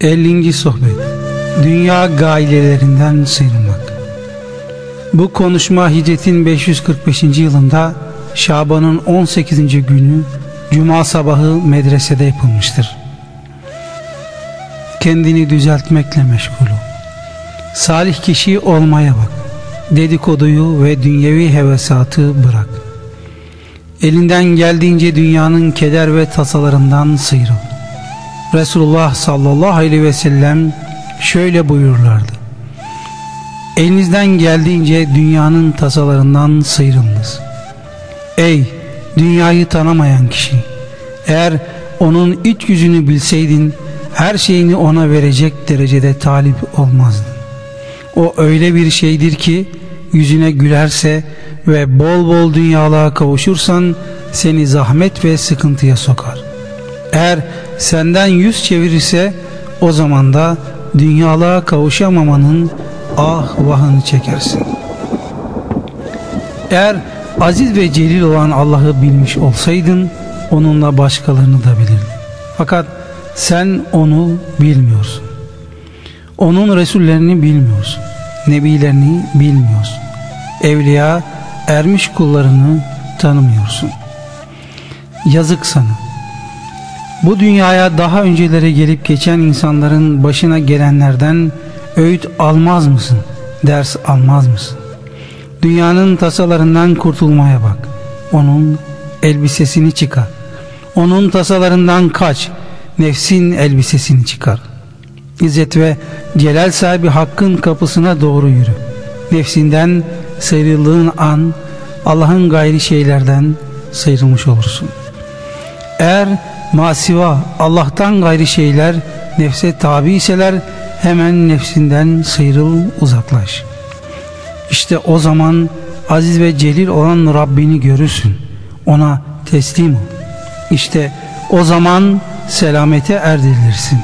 50. Sohbet Dünya gailelerinden sıyrılmak Bu konuşma hicretin 545. yılında Şaban'ın 18. günü Cuma sabahı medresede yapılmıştır. Kendini düzeltmekle meşgul ol. Salih kişi olmaya bak. Dedikoduyu ve dünyevi hevesatı bırak. Elinden geldiğince dünyanın keder ve tasalarından sıyrıl. Resulullah sallallahu aleyhi ve sellem şöyle buyururlardı. Elinizden geldiğince dünyanın tasalarından sıyrılınız. Ey dünyayı tanımayan kişi! Eğer onun iç yüzünü bilseydin her şeyini ona verecek derecede talip olmazdın. O öyle bir şeydir ki yüzüne gülerse ve bol bol dünyalığa kavuşursan seni zahmet ve sıkıntıya sokar. Eğer senden yüz çevirirse o zaman da dünyalığa kavuşamamanın ah vahını çekersin. Eğer aziz ve celil olan Allah'ı bilmiş olsaydın onunla başkalarını da bilirdin. Fakat sen onu bilmiyorsun. Onun Resullerini bilmiyorsun. Nebilerini bilmiyorsun. Evliya ermiş kullarını tanımıyorsun. Yazık sana. Bu dünyaya daha öncelere gelip geçen insanların başına gelenlerden öğüt almaz mısın? Ders almaz mısın? Dünyanın tasalarından kurtulmaya bak. Onun elbisesini çıkar. Onun tasalarından kaç. Nefsin elbisesini çıkar. İzzet ve celal sahibi hakkın kapısına doğru yürü. Nefsinden sıyrıldığın an Allah'ın gayri şeylerden sıyrılmış olursun. Eğer masiva Allah'tan gayri şeyler nefse tabi iseler hemen nefsinden sıyrıl uzaklaş. İşte o zaman aziz ve celil olan Rabbini görürsün. Ona teslim ol. İşte o zaman selamete erdirilirsin.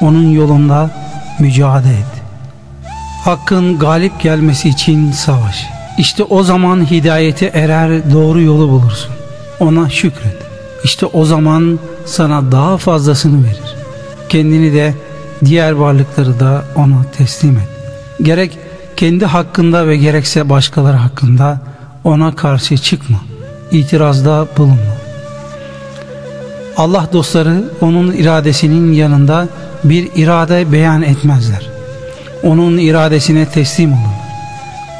Onun yolunda mücadele et. Hakkın galip gelmesi için savaş. İşte o zaman hidayete erer doğru yolu bulursun. Ona şükret. İşte o zaman sana daha fazlasını verir. Kendini de diğer varlıkları da ona teslim et. Gerek kendi hakkında ve gerekse başkaları hakkında ona karşı çıkma. İtirazda bulunma. Allah dostları onun iradesinin yanında bir irade beyan etmezler. Onun iradesine teslim olurlar.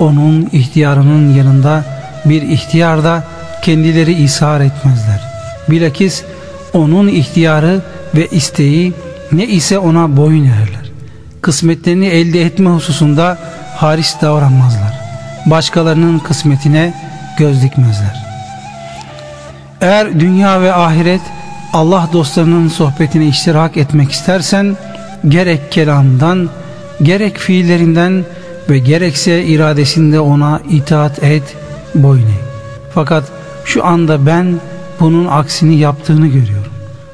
Onun ihtiyarının yanında bir ihtiyarda kendileri ishar etmezler. Bilakis onun ihtiyarı ve isteği ne ise ona boyun eğerler. Kısmetlerini elde etme hususunda haris davranmazlar. Başkalarının kısmetine göz dikmezler. Eğer dünya ve ahiret Allah dostlarının sohbetine iştirak etmek istersen gerek kelamdan gerek fiillerinden ve gerekse iradesinde ona itaat et, boyun eğ. Fakat şu anda ben bunun aksini yaptığını görüyorum.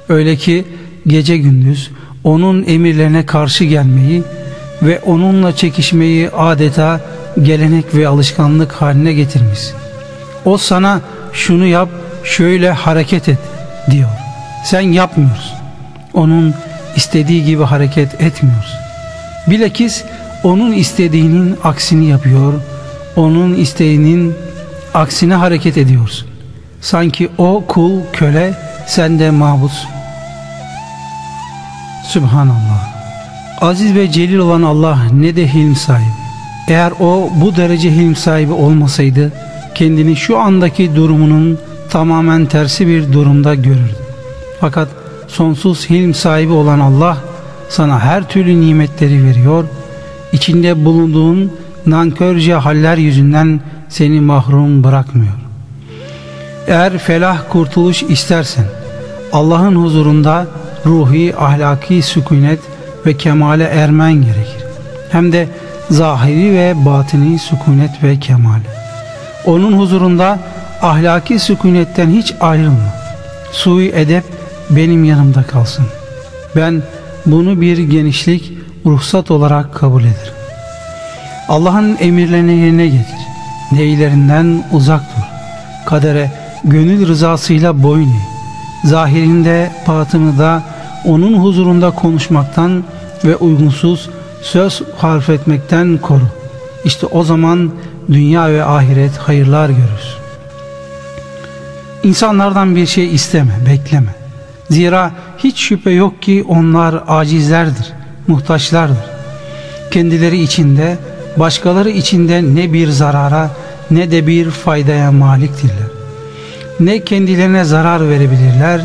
Öyle ki gece gündüz onun emirlerine karşı gelmeyi ve onunla çekişmeyi adeta gelenek ve alışkanlık haline getirmiş. O sana şunu yap, şöyle hareket et diyor. Sen yapmıyorsun. Onun istediği gibi hareket etmiyorsun. Bilakis onun istediğinin aksini yapıyor, onun isteğinin aksine hareket ediyorsun. Sanki o kul, köle, sen de mabutsun. Subhanallah. Aziz ve celil olan Allah ne de hilm sahibi. Eğer o bu derece hilm sahibi olmasaydı kendini şu andaki durumunun tamamen tersi bir durumda görürdü. Fakat sonsuz hilm sahibi olan Allah sana her türlü nimetleri veriyor. İçinde bulunduğun nankörce haller yüzünden seni mahrum bırakmıyor. Eğer felah kurtuluş istersen Allah'ın huzurunda ruhi ahlaki sükunet ve kemale ermen gerekir. Hem de zahiri ve batini sükunet ve kemale. Onun huzurunda ahlaki sükunetten hiç ayrılma. Sui edep benim yanımda kalsın. Ben bunu bir genişlik, ruhsat olarak kabul ederim. Allah'ın emirlerini yerine getir. Neylerinden uzak dur. Kadere gönül rızasıyla boyun eğ. Zahirinde, batını da onun huzurunda konuşmaktan ve uygunsuz söz harf etmekten koru. İşte o zaman dünya ve ahiret hayırlar görür. İnsanlardan bir şey isteme, bekleme. Zira hiç şüphe yok ki onlar acizlerdir, muhtaçlardır. Kendileri içinde, başkaları içinde ne bir zarara ne de bir faydaya maliktirler. Ne kendilerine zarar verebilirler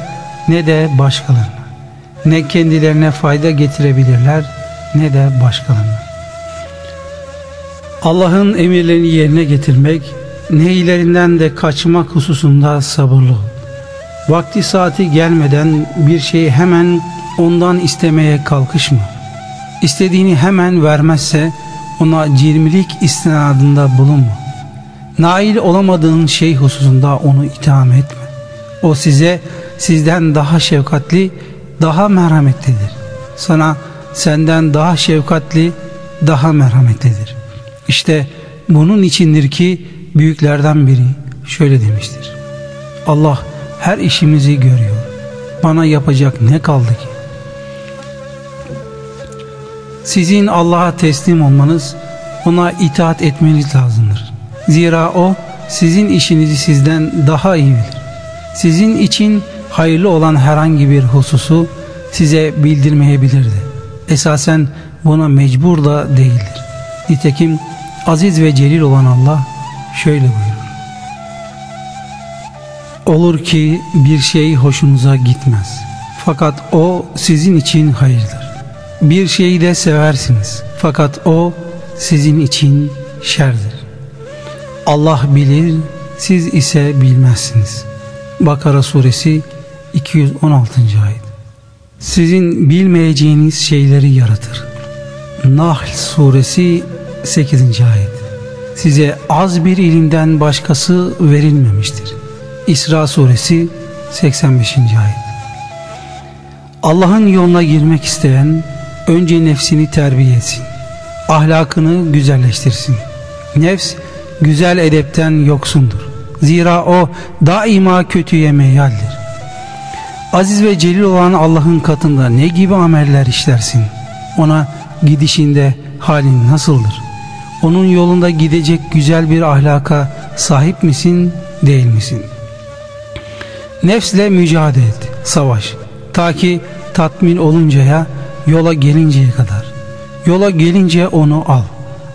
ne de başkalarına. Ne kendilerine fayda getirebilirler ne de başkalarına. Allah'ın emirlerini yerine getirmek, neylerinden de kaçmak hususunda sabırlı ol. Vakti saati gelmeden bir şeyi hemen ondan istemeye kalkışma. İstediğini hemen vermezse ona cirmilik istinadında bulunma. Nail olamadığın şey hususunda onu itham etme. O size sizden daha şefkatli, daha merhametlidir. Sana senden daha şefkatli, daha merhametlidir. İşte bunun içindir ki büyüklerden biri şöyle demiştir. Allah her işimizi görüyor. Bana yapacak ne kaldı ki? Sizin Allah'a teslim olmanız, ona itaat etmeniz lazımdır. Zira o sizin işinizi sizden daha iyi bilir. Sizin için hayırlı olan herhangi bir hususu size bildirmeyebilirdi. Esasen buna mecbur da değildir. Nitekim aziz ve celil olan Allah şöyle buyurur. Olur ki bir şey hoşunuza gitmez. Fakat o sizin için hayırdır. Bir şeyi de seversiniz. Fakat o sizin için şerdir. Allah bilir, siz ise bilmezsiniz. Bakara suresi 216. ayet. Sizin bilmeyeceğiniz şeyleri yaratır. Nahl suresi 8. ayet. Size az bir ilimden başkası verilmemiştir. İsra suresi 85. ayet. Allah'ın yoluna girmek isteyen önce nefsini terbiye etsin. Ahlakını güzelleştirsin. Nefs güzel edepten yoksundur. Zira o daima kötüye meyaldir. Aziz ve celil olan Allah'ın katında ne gibi ameller işlersin? Ona gidişinde halin nasıldır? Onun yolunda gidecek güzel bir ahlaka sahip misin, değil misin? Nefsle mücadele et, savaş. Ta ki tatmin oluncaya, yola gelinceye kadar. Yola gelince onu al.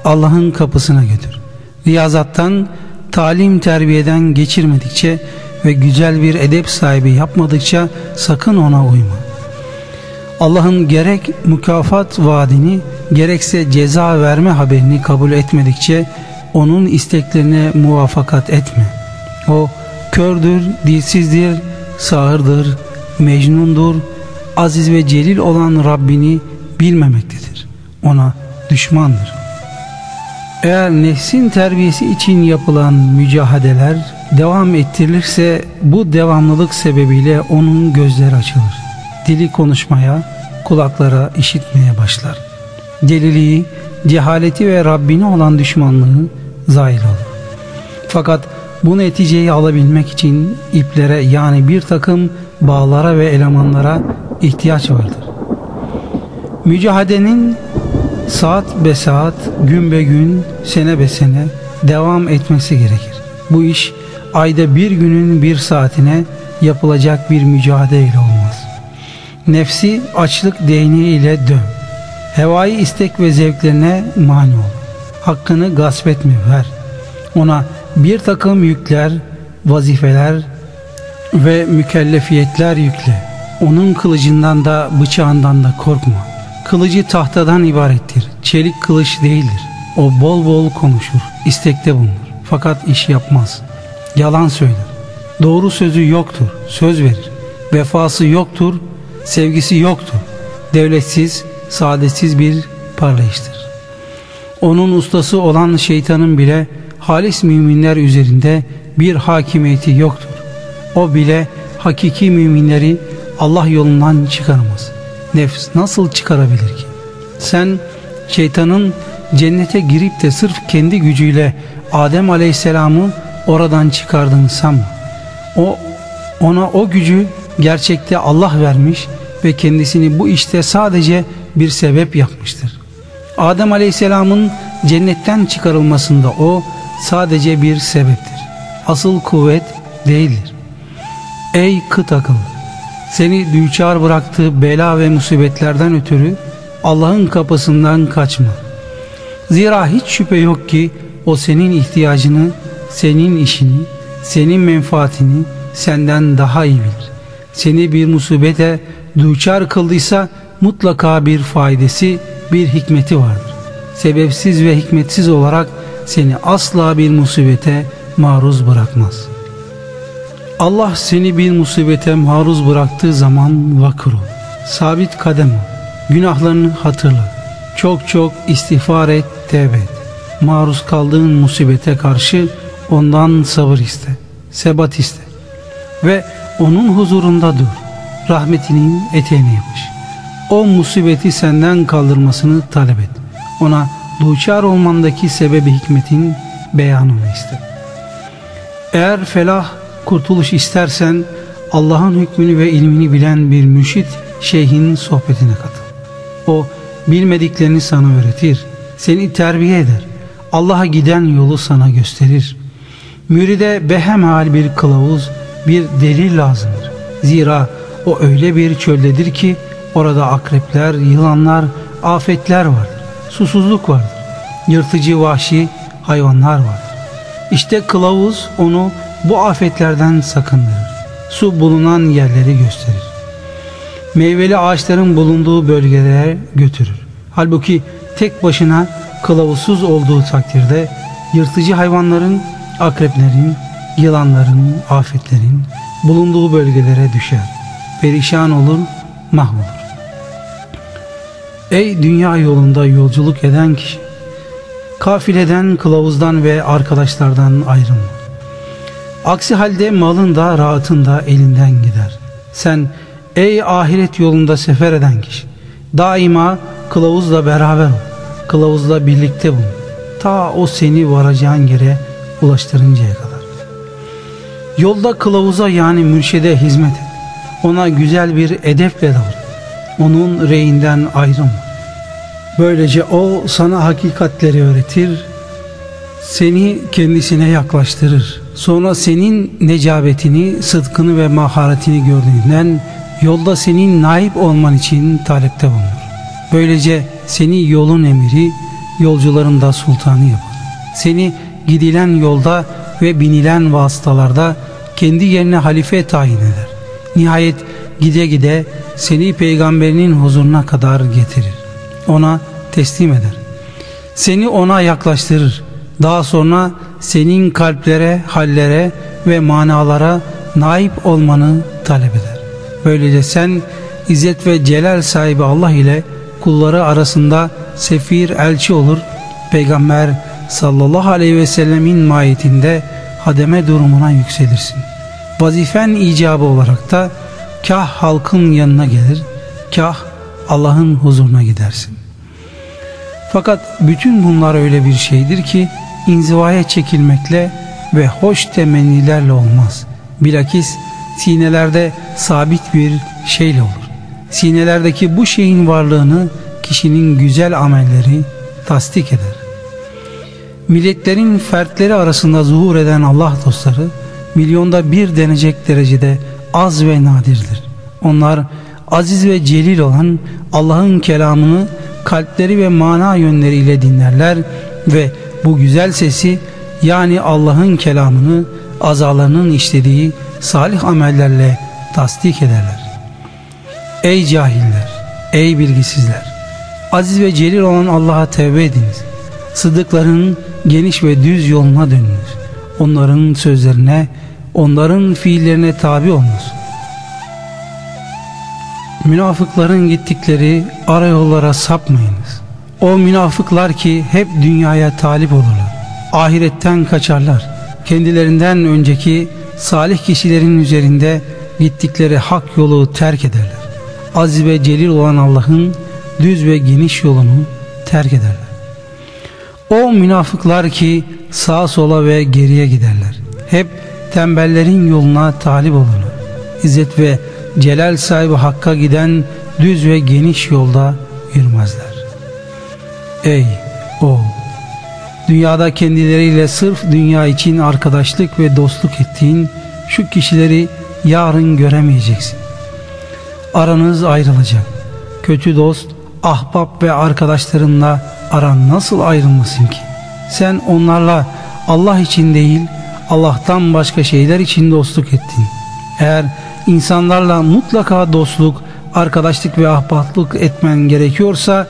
Allah'ın kapısına götür. Riyazattan, talim terbiyeden geçirmedikçe ve güzel bir edep sahibi yapmadıkça sakın ona uyma. Allah'ın gerek mükafat vaadini gerekse ceza verme haberini kabul etmedikçe onun isteklerine muvaffakat etme. O kördür, dilsizdir, sağırdır, mecnundur, aziz ve celil olan Rabbini bilmemektedir. Ona düşmandır. Eğer nefsin terbiyesi için yapılan mücahadeler devam ettirilirse bu devamlılık sebebiyle onun gözleri açılır. Dili konuşmaya, kulaklara işitmeye başlar. Deliliği, cehaleti ve Rabbine olan düşmanlığı zahil olur. Fakat bu neticeyi alabilmek için iplere yani bir takım bağlara ve elemanlara ihtiyaç vardır. Mücahadenin saat be saat, gün be gün, sene be sene devam etmesi gerekir. Bu iş ayda bir günün bir saatine yapılacak bir mücadele olmaz. Nefsi açlık değneğiyle dön. Hevai istek ve zevklerine mani ol. Hakkını gasp etme ver. Ona bir takım yükler, vazifeler ve mükellefiyetler yükle. Onun kılıcından da bıçağından da korkma. Kılıcı tahtadan ibarettir. Çelik kılıç değildir. O bol bol konuşur, istekte bulunur. Fakat iş yapmaz. Yalan söyler. Doğru sözü yoktur, söz verir. Vefası yoktur, sevgisi yoktur. Devletsiz, saadetsiz bir parlayıştır. Onun ustası olan şeytanın bile halis müminler üzerinde bir hakimiyeti yoktur. O bile hakiki müminleri Allah yolundan çıkaramaz. Nefs nasıl çıkarabilir ki? Sen şeytanın cennete girip de sırf kendi gücüyle Adem Aleyhisselam'ı oradan çıkardığını sanma. O ona o gücü gerçekte Allah vermiş ve kendisini bu işte sadece bir sebep yapmıştır. Adem Aleyhisselam'ın cennetten çıkarılmasında o sadece bir sebeptir. Asıl kuvvet değildir. Ey kıt akıllı! Seni düçar bıraktığı bela ve musibetlerden ötürü Allah'ın kapısından kaçma. Zira hiç şüphe yok ki o senin ihtiyacını, senin işini, senin menfaatini senden daha iyi bilir. Seni bir musibete düçar kıldıysa mutlaka bir faydası, bir hikmeti vardır. Sebepsiz ve hikmetsiz olarak seni asla bir musibete maruz bırakmaz. Allah seni bir musibete maruz bıraktığı zaman vakır ol. Sabit kadem ol. Günahlarını hatırla. Çok çok istiğfar et, tevbe et. Maruz kaldığın musibete karşı ondan sabır iste. Sebat iste. Ve onun huzurunda dur. Rahmetinin eteğine yapış. O musibeti senden kaldırmasını talep et. Ona duçar olmandaki sebebi hikmetin beyanını iste. Eğer felah, kurtuluş istersen Allah'ın hükmünü ve ilmini bilen bir müşit şeyhin sohbetine katıl. O bilmediklerini sana öğretir, seni terbiye eder. Allah'a giden yolu sana gösterir. Müride behemhal bir kılavuz, bir delil lazımdır. Zira o öyle bir çöldedir ki orada akrepler, yılanlar, afetler vardır. Susuzluk vardır. Yırtıcı vahşi hayvanlar vardır. İşte kılavuz onu bu afetlerden sakındırır. Su bulunan yerleri gösterir. Meyveli ağaçların bulunduğu bölgelere götürür. Halbuki tek başına kılavuzsuz olduğu takdirde yırtıcı hayvanların, akreplerin, yılanların, afetlerin bulunduğu bölgelere düşer. Perişan olur, mahvolur. Ey dünya yolunda yolculuk eden kişi! Kafileden, kılavuzdan ve arkadaşlardan ayrılma. Aksi halde malın da rahatın da elinden gider. Sen ey ahiret yolunda sefer eden kişi daima kılavuzla beraber ol. Kılavuzla birlikte bulun. Ta o seni varacağın yere ulaştırıncaya kadar. Yolda kılavuza yani mürşede hizmet et. Ona güzel bir edeple davran. Onun reyinden ayrılma. Böylece o sana hakikatleri öğretir, seni kendisine yaklaştırır. Sonra senin necabetini, sıdkını ve maharetini gördüğünden yolda senin naip olman için talepte bulunur. Böylece seni yolun emiri, yolcuların da sultanı yapar. Seni gidilen yolda ve binilen vasıtalarda kendi yerine halife tayin eder. Nihayet gide gide seni peygamberinin huzuruna kadar getirir. Ona teslim eder. Seni ona yaklaştırır. Daha sonra senin kalplere, hallere ve manalara naip olmanı talep eder. Böylece sen İzzet ve Celal sahibi Allah ile kulları arasında sefir elçi olur. Peygamber sallallahu aleyhi ve sellemin mahiyetinde hademe durumuna yükselirsin. Vazifen icabı olarak da kah halkın yanına gelir, kah Allah'ın huzuruna gidersin. Fakat bütün bunlar öyle bir şeydir ki inzivaya çekilmekle ve hoş temennilerle olmaz. Bilakis sinelerde sabit bir şeyle olur. Sinelerdeki bu şeyin varlığını kişinin güzel amelleri tasdik eder. Milletlerin fertleri arasında zuhur eden Allah dostları milyonda bir denecek derecede az ve nadirdir. Onlar aziz ve celil olan Allah'ın kelamını kalpleri ve mana yönleriyle dinlerler ve bu güzel sesi yani Allah'ın kelamını azalarının işlediği salih amellerle tasdik ederler. Ey cahiller, ey bilgisizler, aziz ve celil olan Allah'a tevbe ediniz. Sıddıkların geniş ve düz yoluna dönünüz. Onların sözlerine, onların fiillerine tabi olunuz. Münafıkların gittikleri ara yollara sapmayınız. O münafıklar ki hep dünyaya talip olurlar. Ahiretten kaçarlar. Kendilerinden önceki salih kişilerin üzerinde gittikleri hak yolu terk ederler. Aziz ve celil olan Allah'ın düz ve geniş yolunu terk ederler. O münafıklar ki sağa sola ve geriye giderler. Hep tembellerin yoluna talip olurlar. İzzet ve celal sahibi Hakk'a giden düz ve geniş yolda yürümezler. Ey oğul! Dünyada kendileriyle sırf dünya için arkadaşlık ve dostluk ettiğin şu kişileri yarın göremeyeceksin. Aranız ayrılacak. Kötü dost, ahbap ve arkadaşlarınla aran nasıl ayrılmasın ki? Sen onlarla Allah için değil, Allah'tan başka şeyler için dostluk ettin. Eğer insanlarla mutlaka dostluk, arkadaşlık ve ahbaplık etmen gerekiyorsa,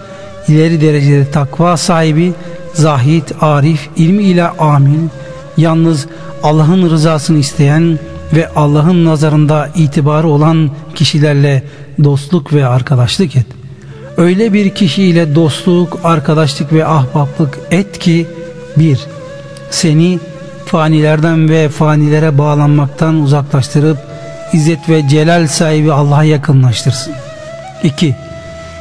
ileri derecede takva sahibi, zahit, arif, ilmi ile amil, yalnız Allah'ın rızasını isteyen ve Allah'ın nazarında itibarı olan kişilerle dostluk ve arkadaşlık et. Öyle bir kişiyle dostluk, arkadaşlık ve ahbaplık et ki bir, seni fanilerden ve fanilere bağlanmaktan uzaklaştırıp İzzet ve celal sahibi Allah'a yakınlaştırsın. 2.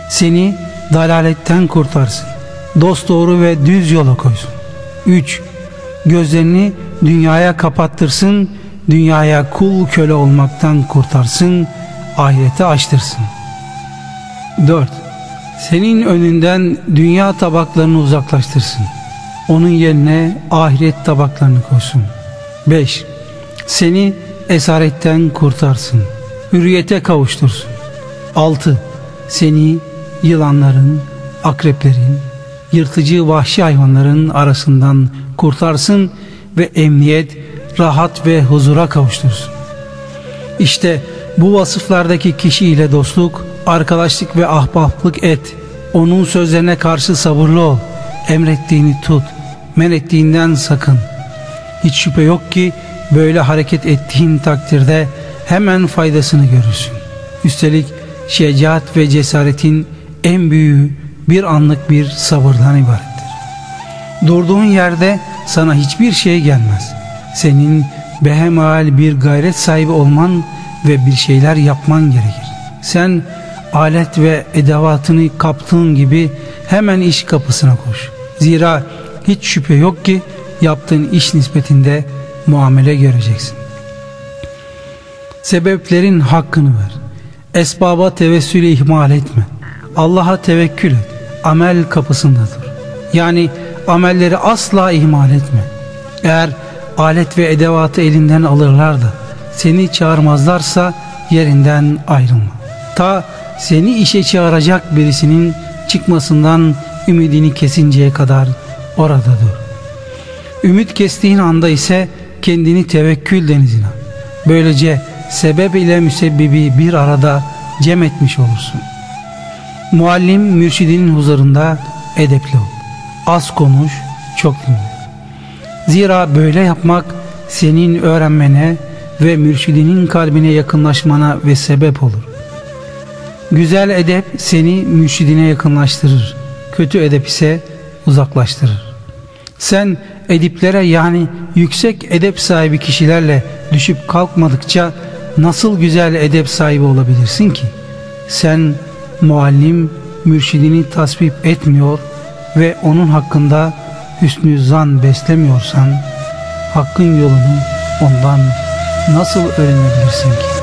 Seni dalaletten kurtarsın. Dost doğru ve düz yola koysun. 3. Gözlerini dünyaya kapattırsın, dünyaya kul köle olmaktan kurtarsın, ahirete açtırsın. 4. Senin önünden dünya tabaklarını uzaklaştırsın. Onun yerine ahiret tabaklarını koysun. 5. Seni esaretten kurtarsın. Hürriyete kavuştursun. 6. Seni yılanların, akreplerin, yırtıcı vahşi hayvanların arasından kurtarsın ve emniyet, rahat ve huzura kavuştursun. İşte bu vasıflardaki kişiyle dostluk, arkadaşlık ve ahbaplık et. Onun sözlerine karşı sabırlı ol. Emrettiğini tut. Men ettiğinden sakın. Hiç şüphe yok ki böyle hareket ettiğin takdirde hemen faydasını görürsün. Üstelik şecaat ve cesaretin en büyüğü bir anlık bir sabırdan ibarettir. Durduğun yerde sana hiçbir şey gelmez. Senin behemal bir gayret sahibi olman ve bir şeyler yapman gerekir. Sen alet ve edevatını kaptığın gibi hemen iş kapısına koş. Zira hiç şüphe yok ki yaptığın iş nispetinde muamele göreceksin. Sebeplerin hakkını ver. Esbaba tevessülü ihmal etme. Allah'a tevekkül et. Amel kapısında dur. Yani amelleri asla ihmal etme. Eğer alet ve edevatı elinden alırlar da seni çağırmazlarsa yerinden ayrılma. Ta seni işe çağıracak birisinin çıkmasından ümidini kesinceye kadar orada dur. Ümit kestiğin anda ise kendini tevekkül denizine. Böylece sebep ile müsebbibi bir arada cem etmiş olursun. Muallim mürşidinin huzurunda edepli ol. Az konuş, çok dinle. Zira böyle yapmak senin öğrenmene ve mürşidinin kalbine yakınlaşmana ve sebep olur. Güzel edep seni mürşidine yakınlaştırır. Kötü edep ise uzaklaştırır. Sen ediplere yani yüksek edep sahibi kişilerle düşüp kalkmadıkça nasıl güzel edep sahibi olabilirsin ki? Sen muallim mürşidini tasvip etmiyor ve onun hakkında hüsnü zan beslemiyorsan hakkın yolunu ondan nasıl öğrenebilirsin ki?